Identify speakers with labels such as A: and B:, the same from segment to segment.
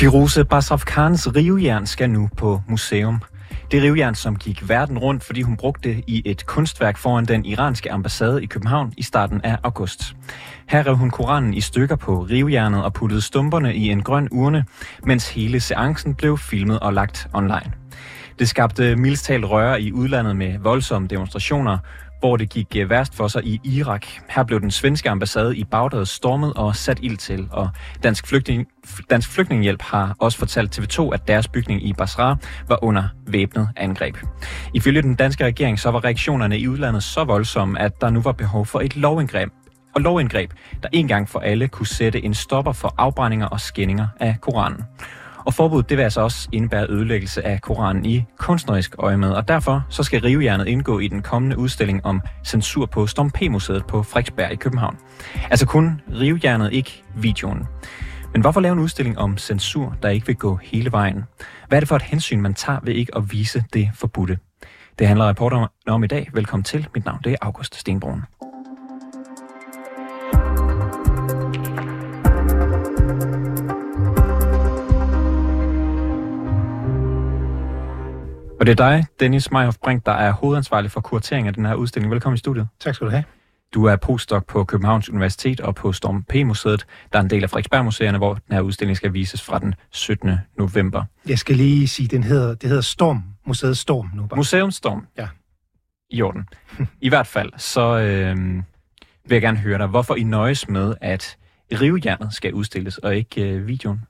A: Firoze Khans rivejern skal nu på museum. Det rivejern, som gik verden rundt, fordi hun brugte det i et kunstværk foran den iranske ambassade i København i starten af august. Her rev hun Koranen i stykker på rivejernet og puttede stumperne i en grøn urne, mens hele seancen blev filmet og lagt online. Det skabte mildstalt røre i udlandet med voldsomme demonstrationer, hvor det gik øh, værst for sig i Irak. Her blev den svenske ambassade i Bagdad stormet og sat ild til, og Dansk, Flygtning, Dansk Flygtninghjælp har også fortalt TV2, at deres bygning i Basra var under væbnet angreb. Ifølge den danske regering så var reaktionerne i udlandet så voldsomme, at der nu var behov for et lovindgreb, og lovindgreb, der en gang for alle kunne sætte en stopper for afbrændinger og skændinger af Koranen. Og forbuddet det vil altså også indebære ødelæggelse af Koranen i kunstnerisk øjemed, og derfor så skal rivejernet indgå i den kommende udstilling om censur på Storm P-museet på Frederiksberg i København. Altså kun rivejernet, ikke videoen. Men hvorfor lave en udstilling om censur, der ikke vil gå hele vejen? Hvad er det for et hensyn, man tager ved ikke at vise det forbudte? Det handler reporterne om i dag. Velkommen til. Mit navn det er August Stenbrun. Og det er dig, Dennis Meyhoff Brink, der er hovedansvarlig for kuratering af den her udstilling. Velkommen i studiet.
B: Tak skal du have.
A: Du er postdoc på Københavns Universitet og på Storm P-museet, der er en del af Frederiksberg-museerne, hvor den her udstilling skal vises fra den 17. november.
B: Jeg skal lige sige, den hedder, det hedder Storm, Museet Storm nu.
A: Bare. Museum Storm?
B: Ja.
A: I orden. I hvert fald, så øh, vil jeg gerne høre dig, hvorfor I nøjes med, at rivejernet skal udstilles, og ikke øh, videoen?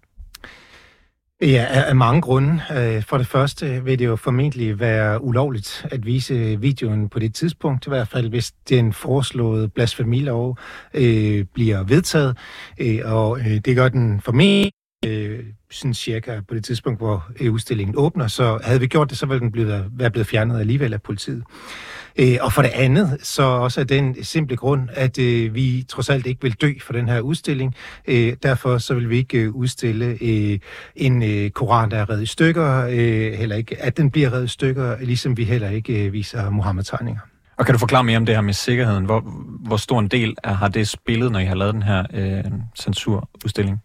B: Ja, af mange grunde. Øh, for det første vil det jo formentlig være ulovligt at vise videoen på det tidspunkt, i hvert fald hvis den foreslåede blasfemilov øh, bliver vedtaget, øh, og øh, det gør den formentlig øh, sådan cirka på det tidspunkt, hvor øh, udstillingen åbner, så havde vi gjort det, så ville den blive, være blevet fjernet alligevel af politiet. Øh, og for det andet, så også af den simple grund, at øh, vi trods alt ikke vil dø for den her udstilling. Øh, derfor så vil vi ikke øh, udstille øh, en øh, koran, der er reddet i stykker, øh, heller ikke, at den bliver reddet i stykker, ligesom vi heller ikke øh, viser Mohammed-tegninger.
A: Og kan du forklare mere om det her med sikkerheden? Hvor, hvor stor en del har det spillet, når I har lavet den her øh, censurudstilling?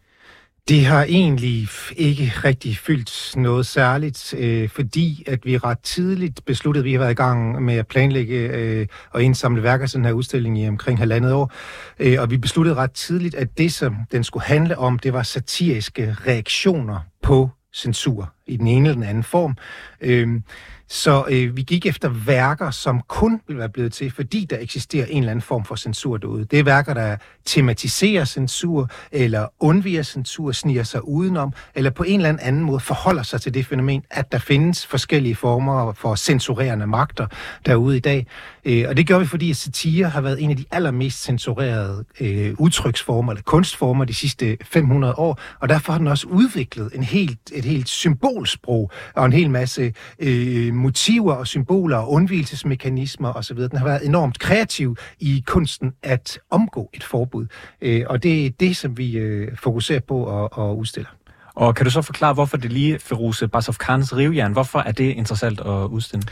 B: Det har egentlig ikke rigtig fyldt noget særligt, øh, fordi at vi ret tidligt besluttede, at vi har været i gang med at planlægge øh, og indsamle værker til den her udstilling i omkring halvandet år. Øh, og vi besluttede ret tidligt, at det, som den skulle handle om, det var satiriske reaktioner på censur i den ene eller den anden form. Øh, så øh, vi gik efter værker, som kun ville være blevet til, fordi der eksisterer en eller anden form for censur derude. Det er værker, der tematiserer censur, eller undviger censur, sniger sig udenom, eller på en eller anden måde forholder sig til det fænomen, at der findes forskellige former for censurerende magter derude i dag. Øh, og det gør vi, fordi satire har været en af de allermest censurerede øh, udtryksformer, eller kunstformer de sidste 500 år, og derfor har den også udviklet en helt, et helt symbol symbolsprog og en hel masse øh, motiver og symboler og undvielsesmekanismer osv. Den har været enormt kreativ i kunsten at omgå et forbud. Øh, og det er det, som vi øh, fokuserer på at, at udstille.
A: Og kan du så forklare, hvorfor det lige Feruse Basov Khans rivjern, hvorfor er det interessant at udstille?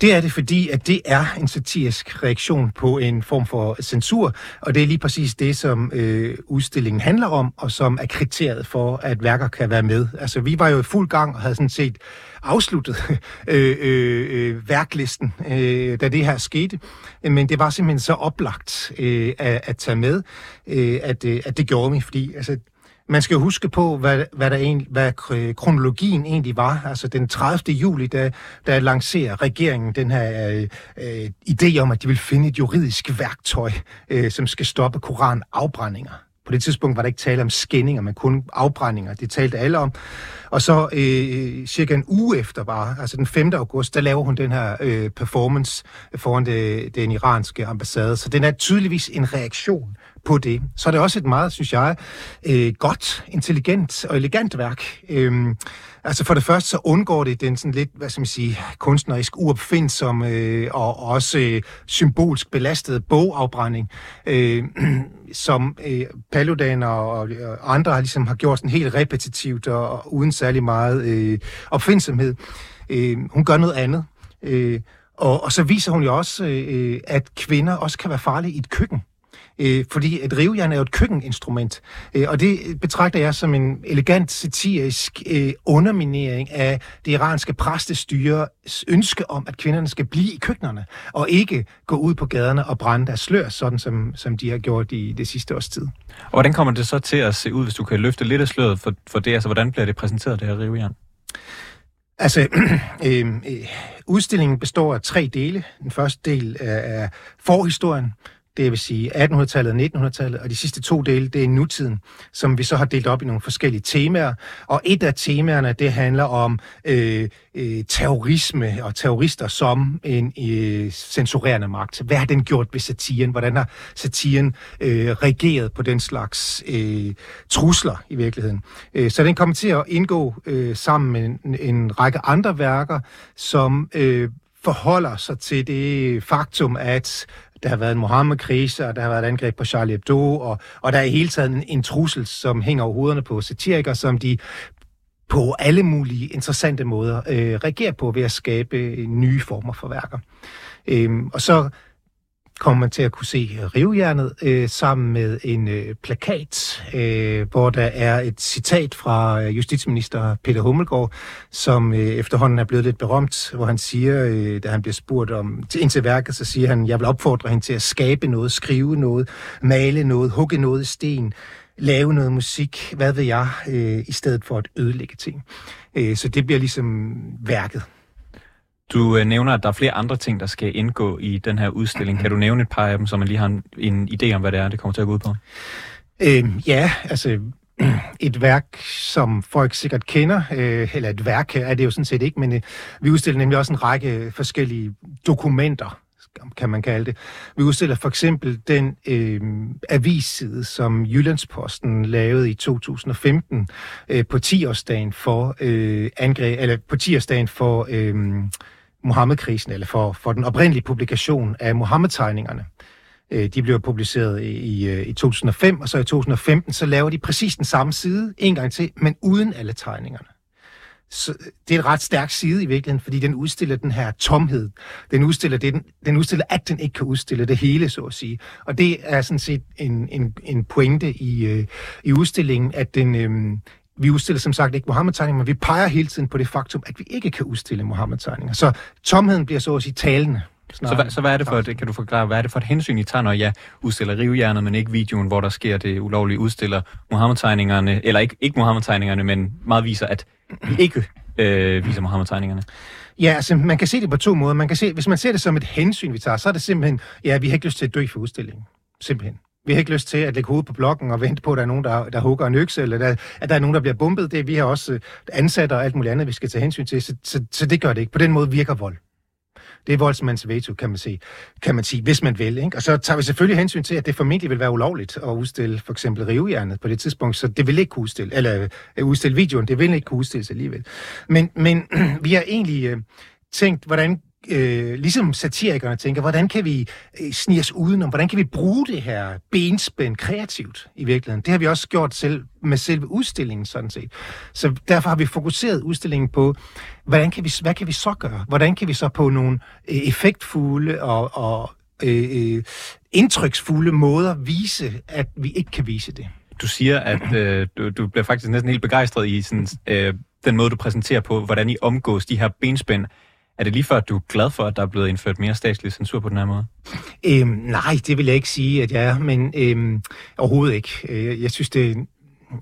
B: Det er det, fordi at det er en satirisk reaktion på en form for censur, og det er lige præcis det, som øh, udstillingen handler om, og som er kriteriet for, at værker kan være med. Altså, vi var jo i fuld gang og havde sådan set afsluttet øh, øh, øh, værklisten, øh, da det her skete, men det var simpelthen så oplagt øh, at, at tage med, øh, at, øh, at det gjorde vi, fordi altså, man skal huske på, hvad, hvad, der egentlig, hvad kronologien egentlig var. Altså den 30. juli, da, da lancerer regeringen den her øh, øh, idé om, at de vil finde et juridisk værktøj, øh, som skal stoppe koranafbrændinger. På det tidspunkt var der ikke tale om skændinger, men kun afbrændinger. Det talte alle om. Og så øh, cirka en uge efter bare, altså den 5. august, der laver hun den her øh, performance foran det, den iranske ambassade. Så den er tydeligvis en reaktion på det. Så er det også et meget, synes jeg, øh, godt, intelligent og elegant værk. Øhm, altså for det første så undgår det den sådan lidt, hvad skal man sige, kunstnerisk uopfindsom øh, og også øh, symbolsk belastet bogafbrænding, øh, som øh, Paludan og, og andre har ligesom har gjort sådan helt repetitivt og, og uden særlig meget øh, opfindsomhed. Øh, hun gør noget andet. Øh, og, og så viser hun jo også, øh, at kvinder også kan være farlige i et køkken øh, fordi et rivejern er jo et køkkeninstrument, øh, og det betragter jeg som en elegant satirisk øh, underminering af det iranske præstestyres ønske om, at kvinderne skal blive i køkkenerne, og ikke gå ud på gaderne og brænde deres slør, sådan som, som de har gjort i det sidste års tid.
A: Og hvordan kommer det så til at se ud, hvis du kan løfte lidt af sløret for, for det? Altså, hvordan bliver det præsenteret, det her rivejern?
B: Altså, øh, øh, udstillingen består af tre dele. Den første del er, er forhistorien, det vil sige 1800-tallet og 1900-tallet, og de sidste to dele, det er nutiden, som vi så har delt op i nogle forskellige temaer. Og et af temaerne, det handler om øh, øh, terrorisme og terrorister som en øh, censurerende magt. Hvad har den gjort ved satiren? Hvordan har satiren øh, reageret på den slags øh, trusler i virkeligheden? Øh, så den kommer til at indgå øh, sammen med en, en række andre værker, som øh, forholder sig til det faktum, at der har været en Mohammed-krise, og der har været et angreb på Charlie Hebdo, og, og der er i hele taget en, en trussel, som hænger over hovederne på satirikere, som de på alle mulige interessante måder øh, reagerer på ved at skabe øh, nye former for værker. Øhm, og så kommer man til at kunne se rivjernet øh, sammen med en øh, plakat, øh, hvor der er et citat fra øh, justitsminister Peter Hummelgaard, som øh, efterhånden er blevet lidt berømt, hvor han siger, øh, da han bliver spurgt om til, ind til værket, så siger han, jeg vil opfordre hende til at skabe noget, skrive noget, male noget, hugge noget i sten, lave noget musik, hvad ved jeg, øh, i stedet for at ødelægge ting. Øh, så det bliver ligesom værket.
A: Du øh, nævner, at der er flere andre ting, der skal indgå i den her udstilling. Kan du nævne et par af dem, så man lige har en, en idé om, hvad det er, det kommer til at gå ud på?
B: Øhm, ja, altså et værk, som folk sikkert kender, øh, eller et værk er det jo sådan set ikke, men øh, vi udstiller nemlig også en række forskellige dokumenter, kan man kalde det. Vi udstiller for eksempel den øh, avisside, som Jyllandsposten lavede i 2015 øh, på 10-årsdagen for øh, angreb, eller på 10-årsdagen for øh, Mohammed-krisen, eller for, for den oprindelige publikation af Mohammed-tegningerne. Øh, de blev publiceret i, i øh, 2005, og så i 2015, så laver de præcis den samme side en gang til, men uden alle tegningerne. Så øh, det er en ret stærk side i virkeligheden, fordi den udstiller den her tomhed. Den udstiller, det, den, den udstiller, at den ikke kan udstille det hele, så at sige. Og det er sådan set en, en, en pointe i, øh, i udstillingen, at den, øh, vi udstiller som sagt ikke Mohammed-tegninger, men vi peger hele tiden på det faktum, at vi ikke kan udstille Mohammed-tegninger. Så tomheden bliver så at sige talende.
A: Så, hvad, så hvad er det for, det, kan du forklare, hvad er det for et hensyn, I tager, når jeg udstiller rivjernet, men ikke videoen, hvor der sker det ulovlige, udstiller Mohammed-tegningerne, eller ikke, ikke Mohammed-tegningerne, men meget viser, at I ikke øh, viser Mohammed-tegningerne?
B: Ja, altså man kan se det på to måder. Man kan se, hvis man ser det som et hensyn, vi tager, så er det simpelthen, ja, vi har ikke lyst til at dø for udstillingen. Simpelthen. Vi har ikke lyst til at lægge hovedet på blokken og vente på, at der er nogen, der, der hugger en økse, eller der, at der er nogen, der bliver bumpet. Det, vi har også ansatte ansat og alt muligt andet, vi skal tage hensyn til, så, så, så det gør det ikke. På den måde virker vold. Det er voldsmands veto, kan man, sige, kan man sige, hvis man vil. Ikke? Og så tager vi selvfølgelig hensyn til, at det formentlig vil være ulovligt at udstille for eksempel rivehjernet på det tidspunkt, så det vil ikke kunne udstille, eller øh, udstille videoen, det vil ikke kunne udstilles alligevel. Men, men vi har egentlig øh, tænkt, hvordan øh, ligesom satirikerne tænker, hvordan kan vi øh, snige os udenom, hvordan kan vi bruge det her benspænd kreativt i virkeligheden. Det har vi også gjort selv med selve udstillingen sådan set. Så derfor har vi fokuseret udstillingen på, hvordan kan vi, hvad kan vi så gøre? Hvordan kan vi så på nogle øh, effektfulde og, og øh, øh, indtryksfulde måder vise, at vi ikke kan vise det?
A: Du siger, at øh, du, du bliver faktisk næsten helt begejstret i sådan, øh, den måde, du præsenterer på, hvordan I omgås de her benspænd. Er det lige før, at du er glad for, at der er blevet indført mere statslig censur på den her måde?
B: Øhm, nej, det vil jeg ikke sige, at jeg er, men øhm, overhovedet ikke. Øh, jeg synes, det er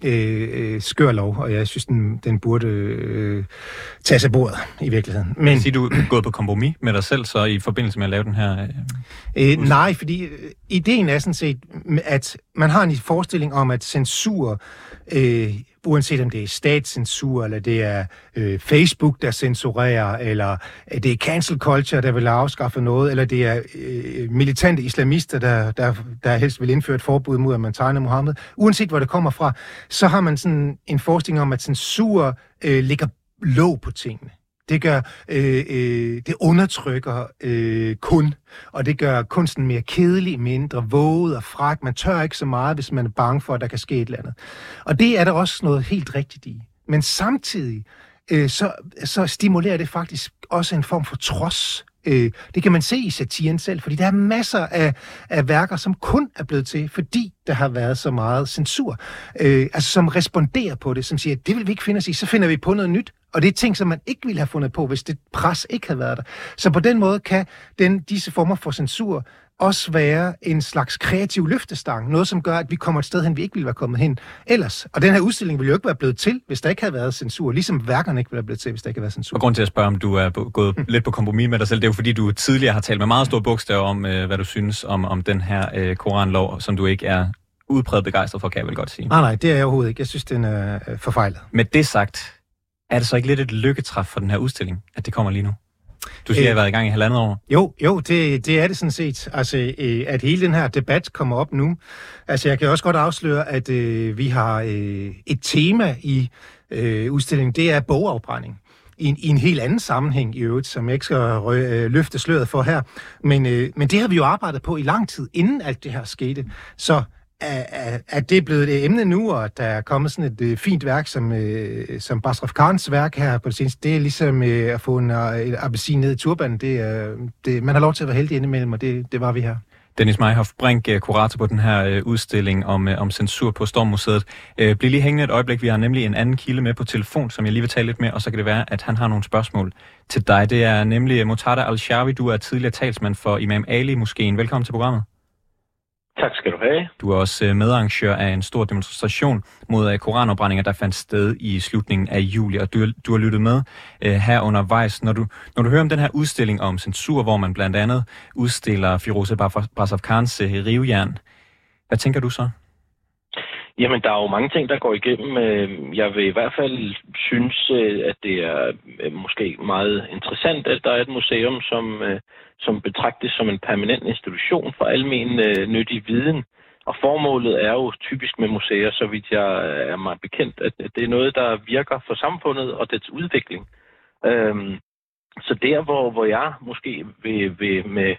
B: øh, øh, skør lov, og jeg synes, den, den burde øh, tage sig bordet i virkeligheden.
A: Men jeg sige, du er gået på kompromis med dig selv så i forbindelse med at lave den her...
B: Øh, øh, nej, fordi øh, ideen er sådan set, at man har en forestilling om, at censur øh, uanset om det er statscensur, eller det er øh, Facebook, der censurerer, eller øh, det er cancel culture, der vil afskaffe noget, eller det er øh, militante islamister, der, der, der helst vil indføre et forbud mod, at man tegner Mohammed. Uanset hvor det kommer fra, så har man sådan en forestilling om, at censur øh, ligger låg på tingene. Det gør, øh, øh, det undertrykker øh, kun, og det gør kunsten mere kedelig, mindre våget og frak. Man tør ikke så meget, hvis man er bange for, at der kan ske et eller andet. Og det er der også noget helt rigtigt i. Men samtidig, øh, så, så stimulerer det faktisk også en form for trods Øh, det kan man se i satiren selv, fordi der er masser af, af værker, som kun er blevet til, fordi der har været så meget censur. Øh, altså som responderer på det, som siger, det vil vi ikke finde os i, så finder vi på noget nyt. Og det er ting, som man ikke ville have fundet på, hvis det pres ikke havde været der. Så på den måde kan den, disse former for censur også være en slags kreativ løftestang. Noget, som gør, at vi kommer et sted hen, vi ikke ville være kommet hen ellers. Og den her udstilling ville jo ikke være blevet til, hvis der ikke havde været censur. Ligesom værkerne ikke ville være blevet til, hvis der ikke havde været censur.
A: Og grund til at spørge, om du er gået mm. lidt på kompromis med dig selv, det er jo fordi, du tidligere har talt med meget store bogstaver om, øh, hvad du synes om, om den her øh, koranlov, som du ikke er udpræget begejstret for, kan jeg vel godt sige.
B: Nej, nej, det er jeg overhovedet ikke. Jeg synes, den er øh, forfejlet.
A: Med det sagt, er det så ikke lidt et lykketræf for den her udstilling, at det kommer lige nu? Du siger, at jeg har været i gang i halvandet år.
B: Jo, jo, det, det er det sådan set. Altså, øh, at hele den her debat kommer op nu. Altså, jeg kan også godt afsløre, at øh, vi har øh, et tema i øh, udstillingen, det er bogafbrænding. I en, i en helt anden sammenhæng i øvrigt, som jeg ikke skal rø- øh, løfte sløret for her. Men, øh, men det har vi jo arbejdet på i lang tid, inden alt det her skete. Så er, er det blevet et emne nu, og der er kommet sådan et øh, fint værk, som, øh, som Basraf Khans værk her på det seneste, det er ligesom øh, at få en øh, en appelsin ned i turbanen. Det, øh, det, man har lov til at være heldig indimellem, og det, det var vi her.
A: Dennis Meihoff Brink, øh, kurator på den her udstilling om, om censur på Stormmuseet. Uh, bliv lige hængende et øjeblik. Vi har nemlig en anden kilde med på telefon, som jeg lige vil tale lidt med, og så kan det være, at han har nogle spørgsmål til dig. Det er nemlig Mutada Al-Shawi. Du er tidligere talsmand for Imam Ali-moskeen. Velkommen til programmet.
C: Tak skal du have.
A: Du er også øh, medarrangør af en stor demonstration mod øh, koranopbrændinger, der fandt sted i slutningen af juli, og du, du har lyttet med uh, her undervejs. Når du, når du hører om den her udstilling om censur, hvor man blandt andet udstiller Firoze Brasov Khans uh, rivejern, hvad tænker du så?
C: Jamen, der er jo mange ting, der går igennem. Øh, jeg vil i hvert fald synes, øh, at det er øh, måske meget interessant, at der er et museum, som som betragtes som en permanent institution for almen nyttig viden. Og formålet er jo typisk med museer, så vidt jeg er meget bekendt, at det er noget, der virker for samfundet og dets udvikling. Øhm, så der, hvor, hvor jeg måske vil, vil med,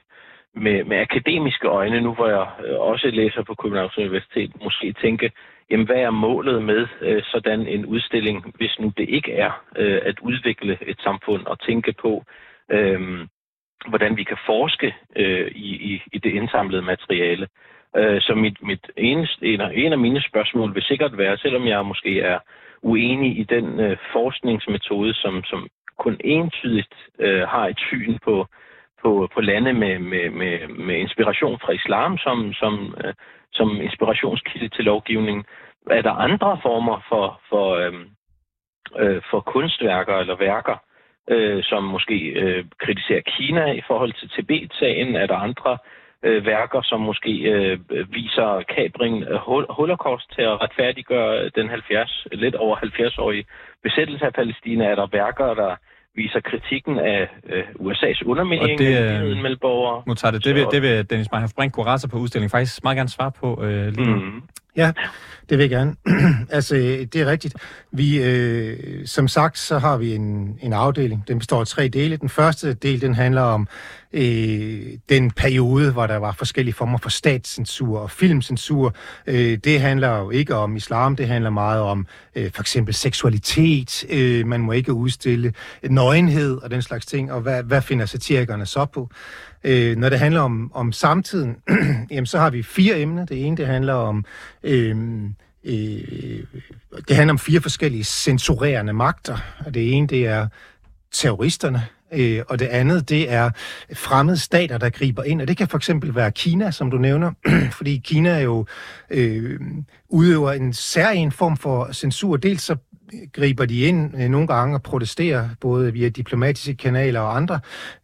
C: med, med akademiske øjne, nu hvor jeg øh, også læser på Københavns Universitet, måske tænke, jamen hvad er målet med øh, sådan en udstilling, hvis nu det ikke er øh, at udvikle et samfund og tænke på, øh, hvordan vi kan forske øh, i, i, i det indsamlede materiale. Øh, så mit, mit eneste, en, af, en af mine spørgsmål vil sikkert være, selvom jeg måske er uenig i den øh, forskningsmetode, som, som kun entydigt øh, har et syn på, på, på lande med, med, med, med inspiration fra islam som, som, øh, som inspirationskilde til lovgivningen. Er der andre former for, for, øh, øh, for kunstværker eller værker, øh, som måske øh, kritiserer Kina i forhold til Tibet-sagen. Er der andre øh, værker, som måske øh, viser kabring af øh, holocaust til at retfærdiggøre den 70, lidt over 70-årige besættelse af Palæstina? Er der værker, der viser kritikken af øh, USA's underminering af øh, medborgere.
A: det, det, vil, det vil Dennis Meijer Brink Kuraser på udstillingen faktisk meget gerne svare på øh, lige nu. Mm.
B: Ja, det vil jeg gerne. altså, det er rigtigt. Vi, øh, som sagt, så har vi en, en afdeling. Den består af tre dele. Den første del, den handler om øh, den periode, hvor der var forskellige former for statscensur og filmcensur. Øh, det handler jo ikke om islam, det handler meget om øh, for eksempel seksualitet. Øh, man må ikke udstille nøgenhed og den slags ting. Og hvad, hvad finder satirikerne så på? Øh, når det handler om, om samtiden, jamen, så har vi fire emner. Det ene, det handler om... Øh, øh, det handler om fire forskellige censurerende magter. Og det ene, det er terroristerne, øh, og det andet, det er fremmede stater, der griber ind. Og det kan for eksempel være Kina, som du nævner, fordi Kina jo øh, udøver en særlig form for censur. Dels så griber de ind øh, nogle gange og protesterer, både via diplomatiske kanaler og andre,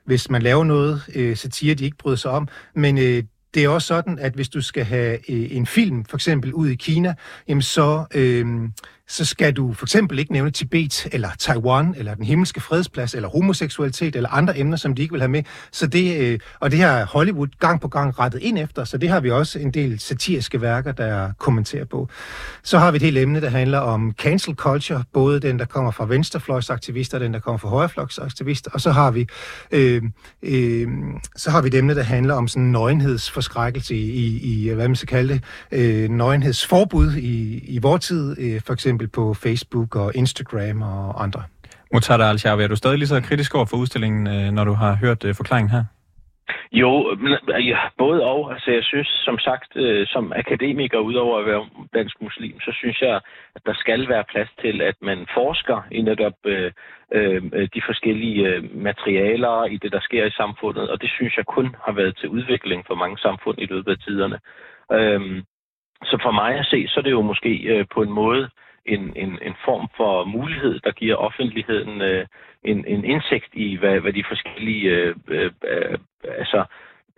B: hvis man laver noget øh, satire, de ikke bryder sig om. Men øh, det er også sådan, at hvis du skal have øh, en film, for eksempel ud i Kina, jamen så... Øh, så skal du for eksempel ikke nævne Tibet, eller Taiwan, eller den himmelske fredsplads, eller homoseksualitet, eller andre emner, som de ikke vil have med. Så det, øh, og det har Hollywood gang på gang rettet ind efter, så det har vi også en del satiriske værker, der kommenterer på. Så har vi et helt emne, der handler om cancel culture, både den, der kommer fra venstrefløjsaktivister, og den, der kommer fra højrefløjsaktivister, og så har vi, øh, øh, så har vi et emne, der handler om sådan nøgenhedsforskrækkelse i, i, i hvad man skal kalde det, øh, nøgenhedsforbud i, i vores tid, øh, for eksempel eksempel på Facebook og Instagram og andre.
A: Mutada al er du stadig lige så kritisk over for udstillingen, øh, når du har hørt øh, forklaringen her?
C: Jo, ja, både og. Altså, jeg synes, som sagt, øh, som akademiker, udover at være dansk muslim, så synes jeg, at der skal være plads til, at man forsker i netop øh, øh, de forskellige øh, materialer i det, der sker i samfundet. Og det synes jeg kun har været til udvikling for mange samfund i løbet af tiderne. Øh, så for mig at se, så er det jo måske øh, på en måde en, en, en form for mulighed, der giver offentligheden øh, en, en indsigt i, hvad, hvad de forskellige øh, øh, øh, altså,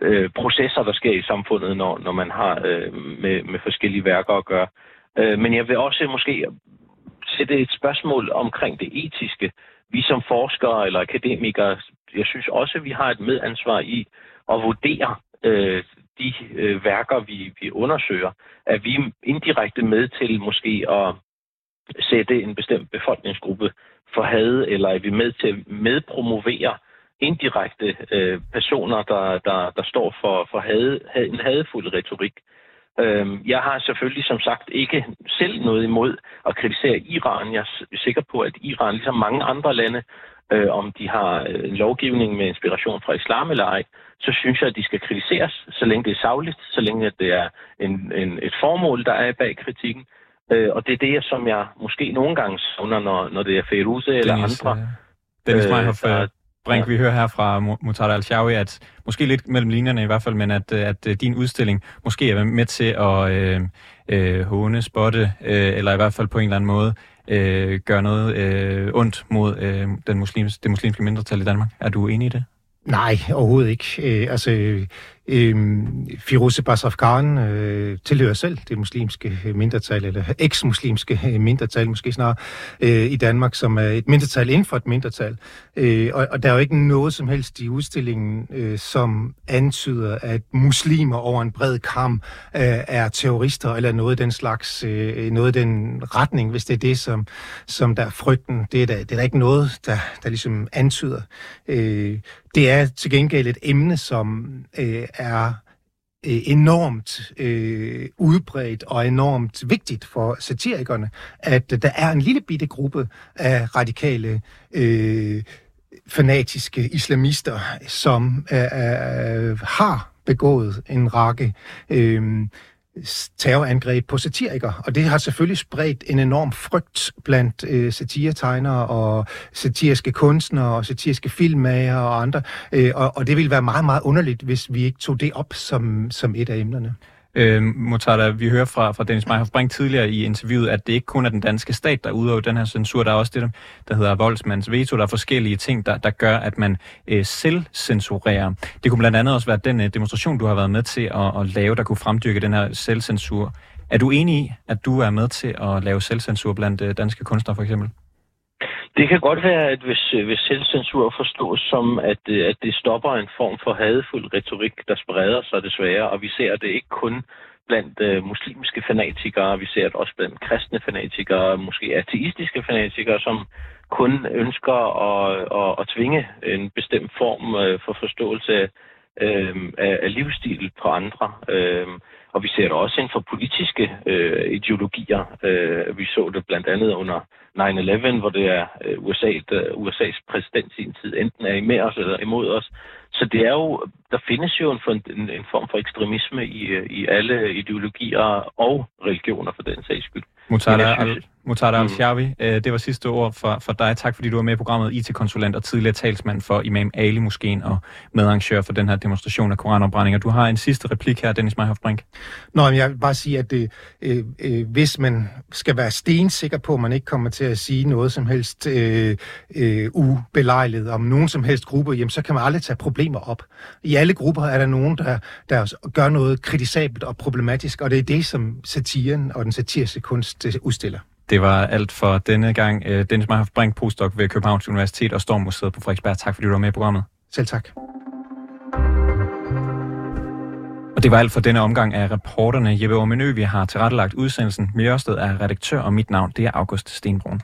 C: øh, processer, der sker i samfundet, når, når man har øh, med, med forskellige værker at gøre. Øh, men jeg vil også måske sætte et spørgsmål omkring det etiske. Vi som forskere eller akademikere, jeg synes også, at vi har et medansvar i at vurdere øh, de øh, værker, vi, vi undersøger. Er vi indirekte med til måske at sætte en bestemt befolkningsgruppe for had, eller er vi med til at medpromovere indirekte øh, personer, der, der, der står for, for had, had, en hadfuld retorik. Øh, jeg har selvfølgelig som sagt ikke selv noget imod at kritisere Iran. Jeg er sikker på, at Iran, ligesom mange andre lande, øh, om de har en lovgivning med inspiration fra islam eller ej, så synes jeg, at de skal kritiseres, så længe det er savligt, så længe det er en, en, et formål, der er bag kritikken. Øh, og det er det, som jeg måske nogle gange savner, når, når det er Feruze eller andre. Øh,
A: Dennis øh, Meyhoff, der, Brink, ja. vi hører her fra Mutada al-Shawi, at måske lidt mellem linjerne i hvert fald, men at, at din udstilling måske er med til at øh, øh, håne, spotte, øh, eller i hvert fald på en eller anden måde øh, gøre noget øh, ondt mod øh, den muslims, det muslimske mindretal i Danmark. Er du enig i det?
B: Nej, overhovedet ikke. Øh, altså, øh, Firoze Basrafkan øh, tilhører selv det muslimske mindretal, eller eks-muslimske mindretal måske snarere, øh, i Danmark, som er et mindretal inden for et mindretal. Øh, og, og der er jo ikke noget som helst i udstillingen, øh, som antyder, at muslimer over en bred kam øh, er terrorister, eller noget den slags, øh, noget den retning, hvis det er det, som, som der er frygten. Det er der, det er der ikke noget, der, der ligesom antyder. Øh, det er til gengæld et emne, som øh, er øh, enormt øh, udbredt og enormt vigtigt for satirikerne, at der er en lille bitte gruppe af radikale øh, fanatiske islamister, som øh, øh, har begået en række øh, terrorangreb på satirikere, og det har selvfølgelig spredt en enorm frygt blandt øh, satiretegnere og satiriske kunstnere og satiriske filmmager og andre, øh, og, og det ville være meget, meget underligt, hvis vi ikke tog det op som, som et af emnerne.
A: Øh, Motada, vi hører fra, fra Dennis Meyerhoff Brink tidligere i interviewet, at det ikke kun er den danske stat, der udøver den her censur. Der er også det, der hedder voldsmands veto. Der er forskellige ting, der, der gør, at man øh, selv censurerer. Det kunne blandt andet også være den øh, demonstration, du har været med til at, at lave, der kunne fremdyrke den her selvcensur. Er du enig i, at du er med til at lave selvcensur blandt øh, danske kunstnere for eksempel?
C: Det kan godt være, at hvis, øh, hvis selvcensur forstås som, at, øh, at det stopper en form for hadfuld retorik, der spreder sig desværre, og vi ser det ikke kun blandt øh, muslimske fanatikere, vi ser det også blandt kristne fanatikere, måske ateistiske fanatikere, som kun ønsker at, at, at tvinge en bestemt form øh, for forståelse uh, af, af livsstil på andre. Uh, og vi ser det også inden for politiske øh, ideologier. Øh, vi så det blandt andet under 9-11, hvor det er øh, USA, der, USA's præsident i sin tid enten er med os eller imod os. Så det er jo, der findes jo en, en, en form for ekstremisme i, i alle ideologier og religioner for den sags skyld.
A: Mutada Al-Shawi, mm. Øh, det var sidste ord for, for dig. Tak fordi du var med i programmet IT-konsulent og tidligere talsmand for Imam Ali Moskeen og medarrangør for den her demonstration af koranopbrændinger. Du har en sidste replik her, Dennis Meyhoff Brink.
B: Nå, men jeg vil bare sige, at det, øh, øh, hvis man skal være stensikker på, at man ikke kommer til at sige noget som helst øh, øh, ubelejligt om nogen som helst gruppe, jamen, så kan man aldrig tage problemer op. I alle grupper er der nogen, der, der gør noget kritisabelt og problematisk, og det er det, som satiren og den satiriske kunst udstiller.
A: Det var alt for denne gang. Øh, Dennis Meyhoff Brink, postdoc ved Københavns Universitet og Stormmuseet på Frederiksberg. Tak fordi du var med i programmet.
B: Selv tak.
A: Og det var alt for denne omgang af reporterne. Jeppe Ormenø, vi har tilrettelagt udsendelsen. Miljøsted er redaktør, og mit navn det er August Stenbrun.